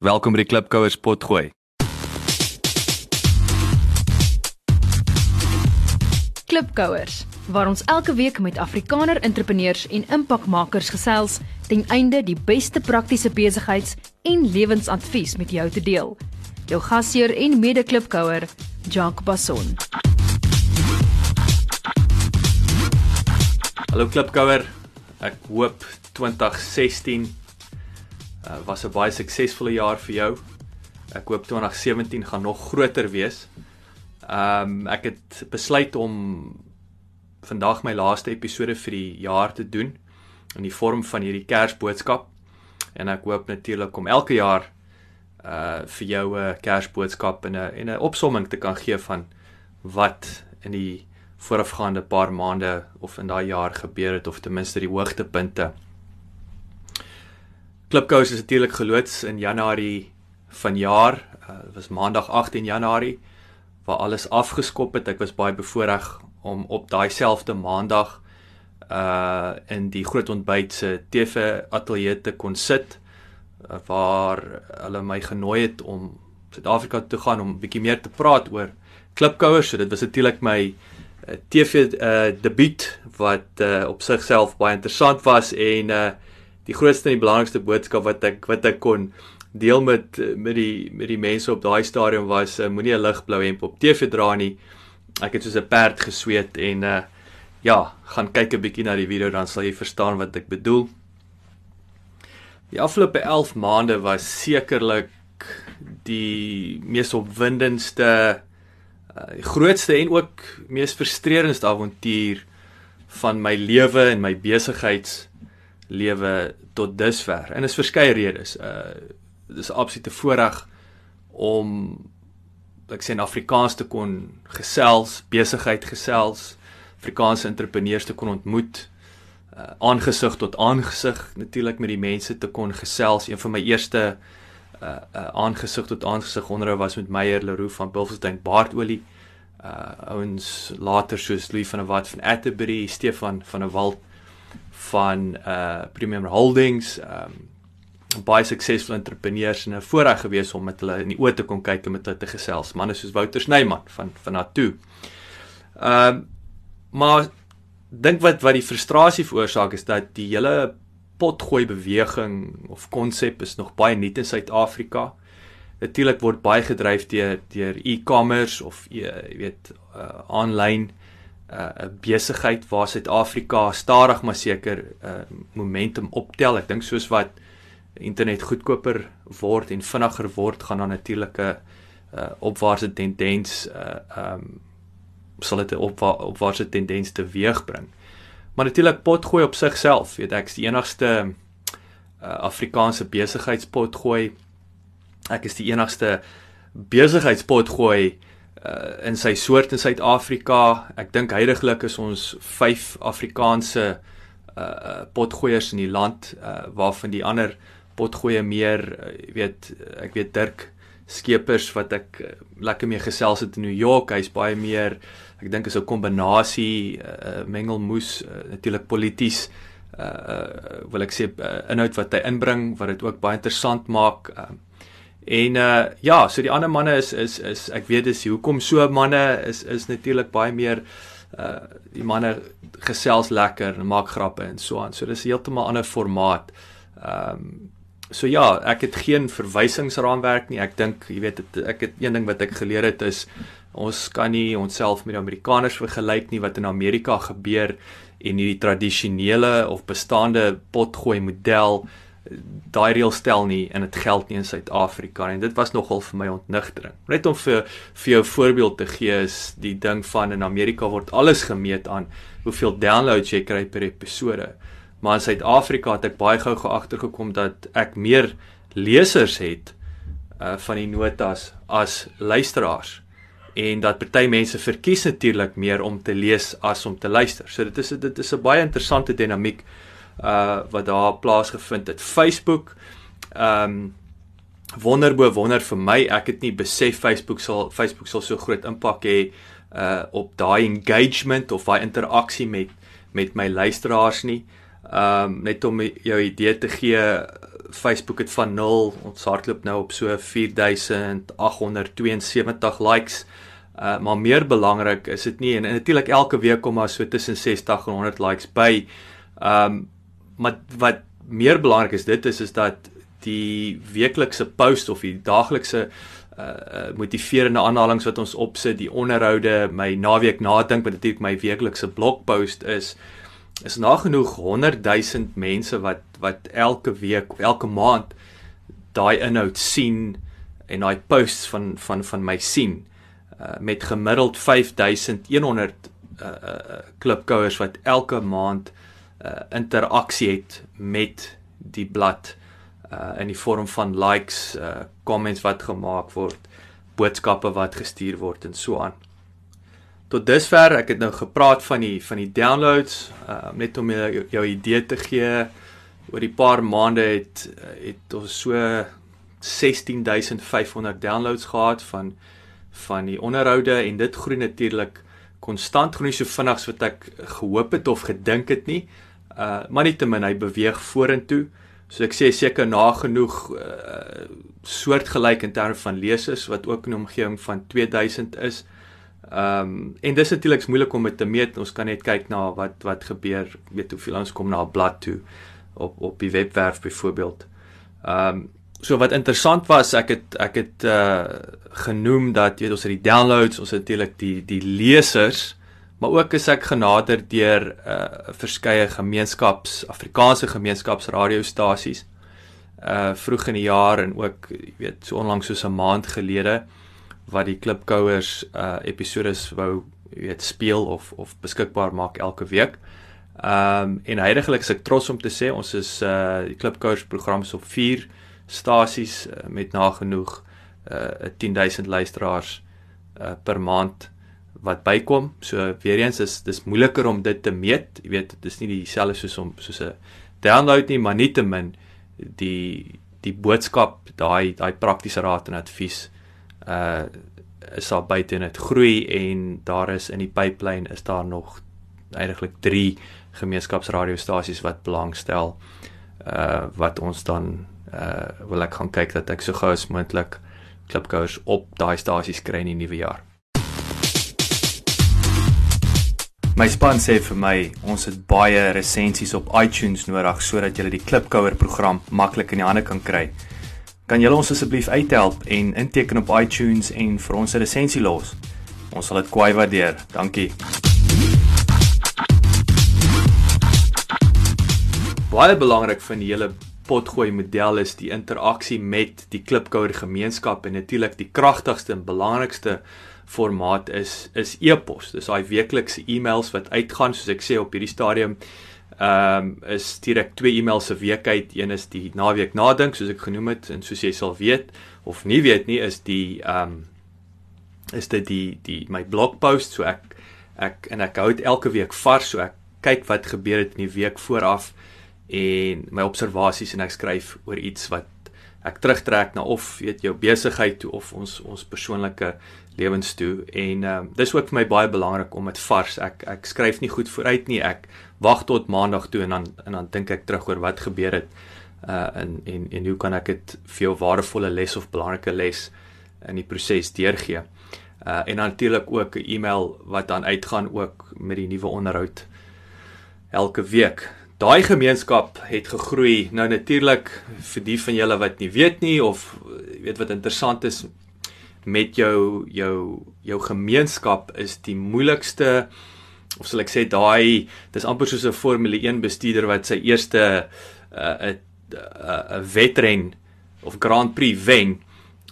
Welkom by die Klipkouers potgooi. Klipkouers waar ons elke week met Afrikaner entrepreneurs en impakmakers gesels ten einde die beste praktiese besigheids- en lewensadvies met jou te deel. Jou gasheer en mede-klipkouer, Jacques Basson. Hallo Klipkouer. Ek hoop 2016 uh, was 'n baie suksesvolle jaar vir jou. Ek hoop 2017 gaan nog groter wees. Ehm um, ek het besluit om vandag my laaste episode vir die jaar te doen in die vorm van hierdie Kersboodskap. En ek hoop natuurlik om elke jaar uh vir jou 'n Kersboodskap en 'n en 'n opsomming te kan gee van wat in die voorafgaande paar maande of in daai jaar gebeur het of ten minste die hoogtepunte. Klipkous is natuurlik geloods in Januarie vanjaar. Uh, dit was Maandag 18 Januarie waar alles afgeskop het. Ek was baie bevoorreg om op daai selfde Maandag uh in die groot ontbyt se TV ateljee te kon sit uh, waar hulle my genooi het om Suid-Afrika toe gaan om 'n bietjie meer te praat oor klipkouers. So dit was natuurlik my uh, TV uh debuut wat uh, op sigself baie interessant was en uh die grootste en die belangrikste boodskap wat ek wat ek kon deel met met die met die mense op daai stadium was uh, moenie 'n ligblou hemp op TV dra nie. Ek het soos 'n perd gesweet en uh ja, gaan kyk 'n bietjie na die video dan sal jy verstaan wat ek bedoel. Die afgelope 11 maande was sekerlik die mees opwindendste uh, die grootste en ook mees frustrerendste avontuur van my lewe en my besigheids lewe tot dusver. En dit is verskeie redes. Uh dis absoluut 'n voorreg om ek sê in Afrikaans te kon gesels, besigheid gesels, Afrikaanse entrepreneurs te kon ontmoet, uh aangesig tot aangesig natuurlik met die mense te kon gesels. Een van my eerste uh, uh aangesig tot aangesig onderhou was met Meyer Leroux van Bulfelstein Baardolie. Uh ouens later soos Louis van der Walt van Atterbury, Stefan van der Walt van uh Premium Holdings, um baie suksesvolle entrepreneurs en 'n voorreg gewees om met hulle in die oë te kon kyk en met hulle te gesels. Manne soos Wouter Snyman van van Natu. Ehm uh, maar dink wat wat die frustrasie veroorsaak is dat die hele potgooi beweging of konsep is nog baie nuut in Suid-Afrika. Natuurlik word baie gedryf deur deur e-commerce of jy weet uh aanlyn uh 'n besigheid waar Suid-Afrika stadig maar seker uh momentum optel. Ek dink soos wat internet goedkoper word en vinniger word, gaan daar natuurlik 'n uh, opwaartse tendens uh um sal dit 'n opwa opwaartse tendens teweegbring. Maar natuurlik potgooi op sigself, weet ek, is die enigste uh, Afrikaanse besigheidspotgooi. Ek is die enigste besigheidspotgooi uh in sy soort in Suid-Afrika. Ek dink heidaglik is ons 5 Afrikaanse uh potgoeiers in die land uh waarvan die ander potgoeie meer, jy weet, ek weet Dirk Skeepers wat ek eh, lekker mee gesels het in New York, hy's baie meer ek dink is 'n kombinasie uh, mengelmoes uh, natuurlik polities uh, uh wil ek sê uh, inhoud wat hy inbring wat dit ook baie interessant maak uh, en uh ja so die ander manne is is is ek weet dis hoekom so manne is is natuurlik baie meer uh die manne gesels lekker en maak grappe en so aan so dis heeltemal 'n ander formaat ehm um, So ja, ek het geen verwysingsraamwerk nie. Ek dink, jy weet, het, ek het een ding wat ek geleer het is ons kan nie onsself met die Amerikaners vergelyk nie wat in Amerika gebeur en hierdie tradisionele of bestaande potgooi model daai reël stel nie en dit geld nie in Suid-Afrika en dit was nogal vir my ontnigtering. Net om vir vir jou voorbeeld te gee is die ding van in Amerika word alles gemeet aan hoeveel downloads jy kry per episode. Maar in Suid-Afrika het ek baie gou geagtergekom dat ek meer lesers het uh van die notas as luisteraars en dat party mense verkies natuurlik meer om te lees as om te luister. So dit is dit is 'n baie interessante dinamiek uh wat daar plaasgevind het. Facebook um wonderbo wonder vir my. Ek het nie besef Facebook sal Facebook sal so groot impak hê uh op daai engagement of daai interaksie met met my luisteraars nie. Ehm um, net om jou idee te gee Facebook het van 0 ons hardloop nou op so 4872 likes. Uh maar meer belangrik is dit nie en, en natuurlik elke week kom daar so tussen 60 en 100 likes by. Um maar wat meer belangrik is dit is is dat die weeklikse post of die daaglikse uh motiverende aanhalinge wat ons opsit, die onderhoude, my naweek nadink, wat natuurlik my weeklikse blogpost is, is nagenoeg 100 000 mense wat wat elke week elke maand daai inhoud sien en daai posts van van van my sien. Uh, met gemiddeld 5100 uh, uh, klipkouers wat elke maand uh, interaksie het met die blad uh, in die vorm van likes, uh, comments wat gemaak word, boodskappe wat gestuur word en so aan. Tot dusver, ek het nou gepraat van die van die downloads, uh, net om jou, jou idee te gee. Oor die paar maande het het ons so 16500 downloads gehad van van die onderhoude en dit groei natuurlik konstant groei so vinnig as wat ek gehoop het of gedink het nie. Uh maar nietemin hy beweeg vorentoe. So ek sê seker nagenoeg uh soortgelyk in terme van lesers wat ook in 'n omgewing van 2000 is. Ehm um, en dis natuurlik moeilik om dit te meet. Ons kan net kyk na wat wat gebeur, weet hoeveel ons kom na 'n blad toe op op die webwerf byvoorbeeld. Ehm um, so wat interessant was, ek het ek het uh genoem dat jy weet ons het die downloads, ons het natuurlik die die lesers, maar ook is ek genader deur uh verskeie gemeenskaps Afrikaanse gemeenskapsradiostasies uh vroeg in die jaar en ook jy weet so onlangs soos 'n maand gelede wat die klipkouers uh episodes wou weet speel of of beskikbaar maak elke week. Um, en heidaglik is ek trots om te sê ons is uh die klipkouers program is op 4 stasies uh, met nagenoeg uh 10000 luisteraars uh per maand wat bykom. So weer eens is dis moeiliker om dit te meet. Jy weet dit is nie dieselfde soos om soos 'n download nie, maar nietemin die die boodskap, daai daai praktiese raad en advies uh is daar buite net groei en daar is in die pipeline is daar nog eintlik 3 gemeenskapsradiostasies wat belangstel uh wat ons dan uh wil ek gaan kyk dat ek so gou as moontlik klipkouers op daai stasies kry in die nuwe jaar. My span sê vir my ons het baie resensies op iTunes nodig sodat jy die klipkouer program maklik in die hande kan kry. Kan julle ons asseblief uithelp en inteken op iTunes en vir ons 'n resensie los? Ons sal dit kwai waardeer. Dankie. Baie belangrik van die hele potgooi model is die interaksie met die klipkouer gemeenskap en natuurlik die kragtigste en belangrikste formaat is is e-pos. Dis daai weeklikse e-mails wat uitgaan soos ek sê op hierdie stadium ehm um, is direk twee e-mails 'n week uit. Een is die naweek nadink soos ek genoem het en soos jy sal weet of nie weet nie is die ehm um, is dit die die my blogpost so ek ek en ek hou dit elke week vars so ek kyk wat gebeur het in die week vooraf en my observasies en ek skryf oor iets wat ek terugtrek na of weet jou besigheid toe of ons ons persoonlike lewens toe en ehm um, dis ook vir my baie belangrik om dit vars ek ek skryf nie goed vooruit nie ek wag tot maandag toe en dan en dan dink ek terug oor wat gebeur het uh en en en hoe kan ek dit vir jou waardevolle les of belangrike les in die proses deurgee. Uh en natuurlik ook 'n e-mail wat dan uitgaan ook met die nuwe onderhoud elke week. Daai gemeenskap het gegroei. Nou natuurlik vir die van julle wat nie weet nie of weet wat interessant is met jou jou jou gemeenskap is die moeilikste of sal ek sê daai dis amper soos 'n Formule 1 bestuurder wat sy eerste 'n uh, 'n uh, 'n wedren of Grand Prix wen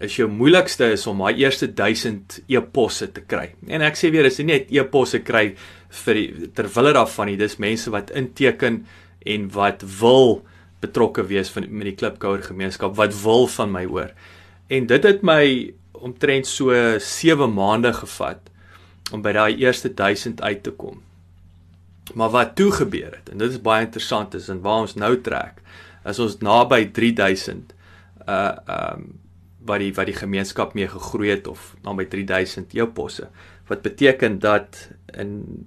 is jou moeilikste is om daai eerste 1000 e-posse te kry. En ek sê weer, is nie net e-posse kry vir ter wille daarvan nie, dis mense wat inteken en wat wil betrokke wees van met die klipkouer gemeenskap wat wil van my hoor. En dit het my omtrent so 7 maande gevat om by daai eerste 1000 uit te kom. Maar wat toe gebeur het en dit is baie interessant is en waar ons nou trek, is ons naby 3000 uh um wat die wat die gemeenskap mee gegroei het of naby 3000 e-posse wat beteken dat in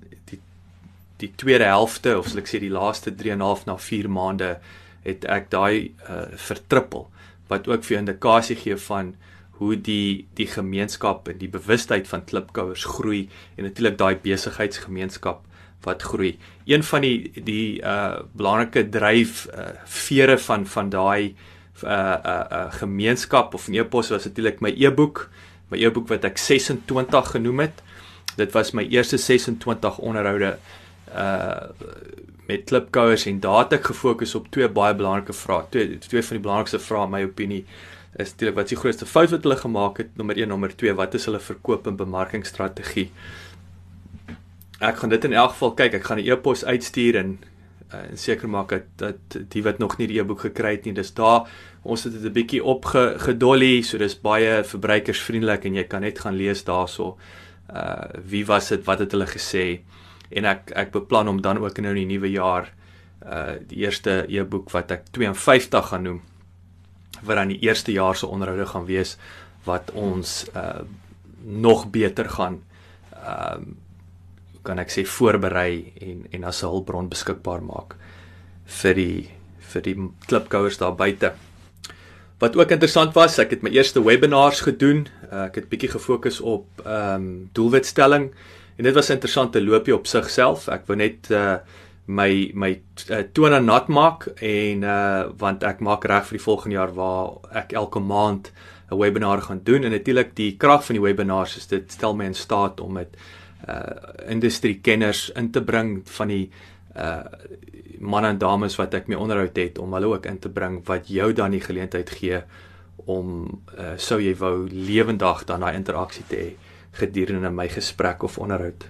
die tweede helfte of sal ek sê die laaste 3 en 'n half na 4 maande het ek daai uh, vertrippel wat ook vir indikasie gee van hoe die die gemeenskap en die bewustheid van klipkouers groei en natuurlik daai besigheidsgemeenskap wat groei. Een van die die uh belangrike dryf uh vere van van daai uh uh, uh gemeenskap of e-pos was natuurlik my e-boek, my e-boek wat ek 26 genoem het. Dit was my eerste 26 onderhoude uh met klipkouers en daar het ek gefokus op twee baie belangrike vrae. Twee twee van die belangrikste vrae in my opinie is natuurlik wat is die grootste fout wat hulle gemaak het? Nommer 1, nommer 2, wat is hulle verkoop en bemarkingsstrategie? Ek gaan dit in elk geval kyk. Ek gaan 'n e-pos uitstuur en uh, en seker maak dat dat die wat nog nie die e-boek gekry het nie, dis daar. Ons het dit 'n bietjie opgedolly, so dis baie verbruikersvriendelik en jy kan net gaan lees daarso. Uh wie was dit? Wat het hulle gesê? En ek ek beplan om dan ook nou in die nuwe jaar uh die eerste e-boek wat ek 52 gaan noem wat dan die eerste jaar se onderhoude gaan wees wat ons uh nog beter gaan ehm uh, kan ek sê voorberei en en as 'n hulpbron beskikbaar maak vir die vir die klipkouers daar buite. Wat ook interessant was, ek het my eerste webinars gedoen. Uh, ek het bietjie gefokus op ehm um, doelwitstelling en dit was 'n interessante loopie op sigself. Ek wou net uh my my uh, tone nat maak en uh want ek maak reg vir die volgende jaar waar ek elke maand 'n webinar gaan doen en natuurlik die krag van die webinars is dit stel my in staat om dit uh industriekenners in te bring van die uh manne en dames wat ek mee onderhoud het om hulle ook in te bring wat jou dan die geleentheid gee om uh sou jy wou lewendig dan daai interaksie te hê gedurende my gesprek of onderhoud.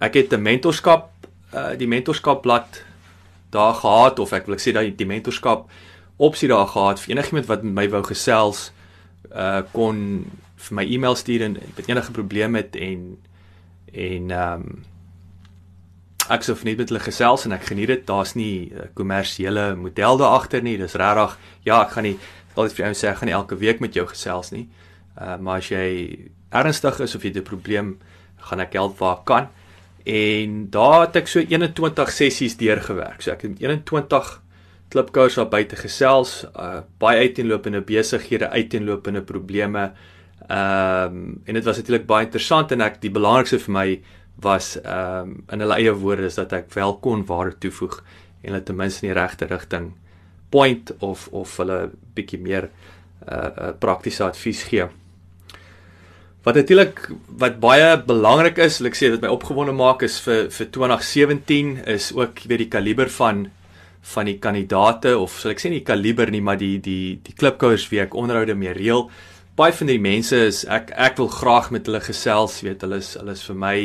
Ek het 'n mentorskap uh die mentorskap blad daar gehad of ek wil ek sê dat die mentorskap opsie daar gehad vir enigiemand wat met my wou gesels uh kon vir my e-mail stuur en met enige probleem het en en ehm um, ek sou net met hulle gesels en ek geniet dit. Daar's nie 'n kommersiële model daar agter nie. Dis regtig ja, ek gaan nie altyd vir jou sê ek gaan nie elke week met jou gesels nie. Uh maar as jy ernstig is of jy 'n probleem gaan ek help waar kan. En daar het ek so 21 sessies deurgewerk. So ek het 21 klipkous daar buite gesels, uh baie uiteenlopende besighede, uiteenlopende probleme. Ehm um, en dit was natuurlik baie interessant en ek die belangrikste vir my was ehm um, in hulle eie woorde is dat ek wel kon waarde toevoeg en hulle ten minste in die regte rigting point of of hulle bietjie meer uh, uh praktiese advies gee. Wat natuurlik wat baie belangrik is, ek sê dit my opgewonde maak is vir vir 2017 is ook weet die kaliber van van die kandidate of sal ek sê nie kaliber nie, maar die die die klipkouers wie ek onderhoude mee reël baie van die mense is ek ek wil graag met hulle gesels, weet hulle is hulle is vir my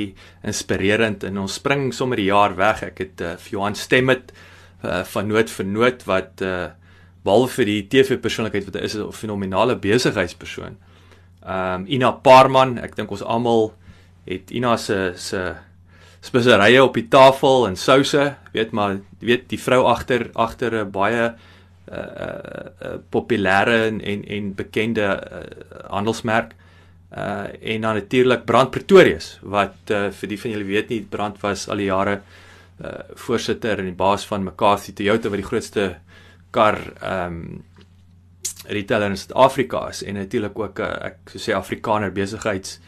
inspirerend en ons spring sommer die jaar weg. Ek het uh, vir Johan Stemmet uh, van noot vir noot wat uh, behalwe vir die TV persoonlikheid wat hy is 'n fenominale besigheidspersoon. Ehm um, Ina Parman, ek dink ons almal het Ina se se speserye op die tafel en souse, weet maar, weet die vrou agter agter 'n baie uh, uh, populêre en en en bekende uh, handelsmerk uh en dan natuurlik Brand Pretorius wat uh, vir die van julle weet nie Brand was al die jare uh voorsitter en die baas van McCarthy Toyota wat die grootste kar ehm um, retailer in Suid-Afrika is en natuurlik ook 'n uh, ek sou sê Afrikaner besigheids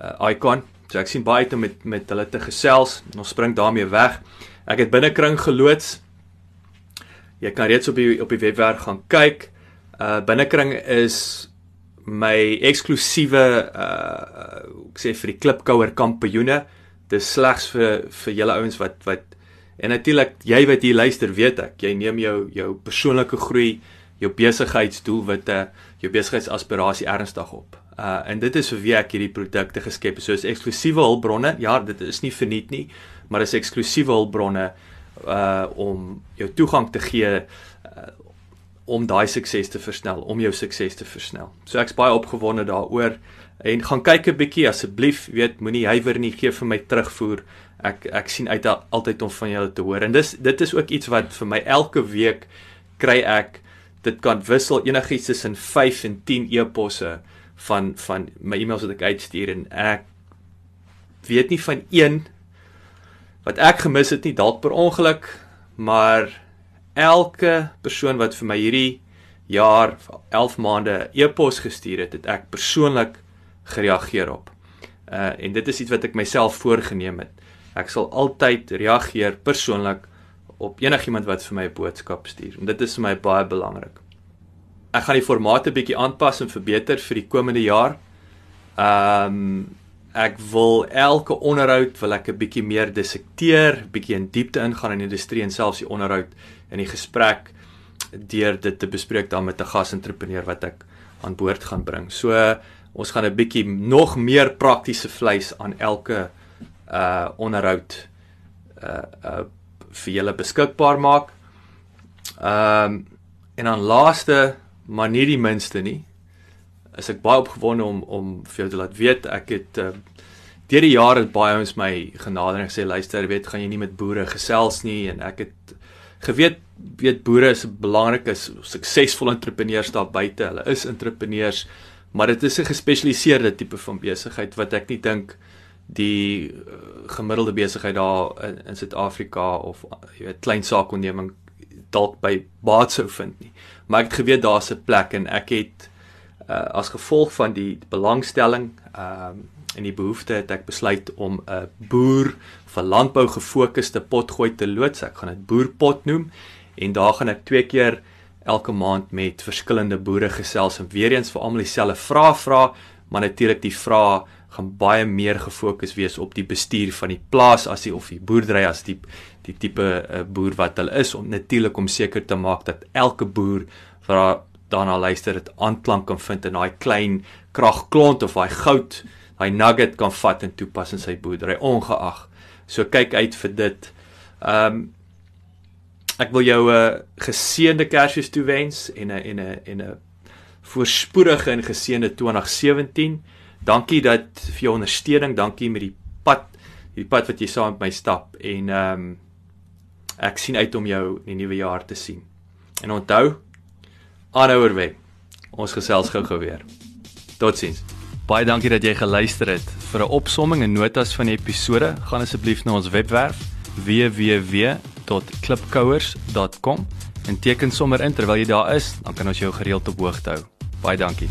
uh icon. So ek sien baie uit om met met hulle te gesels. Ons spring daarmee weg. Ek het binnekring geloods Jy kan reeds op die op die webwerf gaan kyk. Uh binnekring is my eksklusiewe uh ek sê vir die klipkouer kampioene. Dis slegs vir vir julle ouens wat wat en natuurlik jy wat hier luister, weet ek, jy neem jou jou persoonlike groei, jou besigheidsdoelwitte, jou besigheidsaspirasie ernstig op. Uh en dit is vir wie ek hierdie produkte geskep het. So is eksklusiewe hulpbronne. Ja, dit is nie verniet nie, maar is eksklusiewe hulpbronne uh om jou toegang te gee uh, om daai sukses te versnel, om jou sukses te versnel. So ek's baie opgewonde daaroor en gaan kyk 'n bietjie asseblief, weet moenie huiwer nie, gee vir my terugvoer. Ek ek sien uit altyd om van julle te hoor. En dis dit is ook iets wat vir my elke week kry ek dit kan wissel enigiets tussen 5 en 10 e-posse van van my e-mails wat ek uitstuur en ek weet nie van een wat ek gemis het nie dalk per ongeluk, maar elke persoon wat vir my hierdie jaar 11 maande e-pos gestuur het, het ek persoonlik gereageer op. Uh en dit is iets wat ek myself voorgenem het. Ek sal altyd reageer persoonlik op enigiemand wat vir my 'n boodskap stuur. En dit is vir my baie belangrik. Ek gaan die formate bietjie aanpas en verbeter vir die komende jaar. Ehm um, ek wil elke onderhoud wil ek 'n bietjie meer dissekteer, bietjie in diepte ingaan in die industrie en selfs die onderhoud in die gesprek deur dit te bespreek dan met 'n gasentrepreneur wat ek aan boord gaan bring. So ons gaan 'n bietjie nog meer praktiese vleis aan elke uh onderhoud uh uh vir julle beskikbaar maak. Ehm um, en dan laaste, maar nie die minste nie, is ek baie opgewonde om om vir jou te laat weet ek het uh, deur die jare baie ons my genader en gesê luister, weet gaan jy nie met boere gesels nie en ek het geweet weet boere is belangrik is suksesvolle entrepreneurs daar buite. Hulle is entrepreneurs, maar dit is 'n gespesialiseerde tipe van besigheid wat ek nie dink die uh, gemiddelde besigheid daar in, in Suid-Afrika of jy weet klein saakonderneming dalk by baat sou vind nie. Maar ek het geweet daar's 'n plek en ek het uh, as gevolg van die belangstelling ehm um, en die behoefte het ek besluit om 'n boer vir landbou gefokusde potgooi te loods. Ek gaan dit boerpot noem en daar gaan ek twee keer elke maand met verskillende boere gesels en weer eens vir almal dieselfde vrae vra, maar natuurlik die vrae gaan baie meer gefokus wees op die bestuur van die plaas as die of die boerdery as die die tipe uh, boer wat hulle is om natuurlik om seker te maak dat elke boer wat daarna luister dit aanklank kan vind in daai klein kragklont of daai goud daai nugget kan vat en toepas in sy boerdery ongeag So kyk uit vir dit. Ehm um, ek wil jou 'n geseënde Kersfees toewens en 'n en 'n en 'n voorspoedige en geseënde 2017. Dankie dat vir jou ondersteuning, dankie met die pad, die pad wat jy saam met my stap en ehm um, ek sien uit om jou in die nuwe jaar te sien. En onthou, aanhouer wen. Ons gesels gou-gou weer. Totsiens. Baie dankie dat jy geluister het. Vir 'n opsomming en notas van die episode, gaan asseblief na ons webwerf www.klipkouers.com en teken sommer in terwyl jy daar is, dan kan ons jou gereeld op hoogte hou. Baie dankie.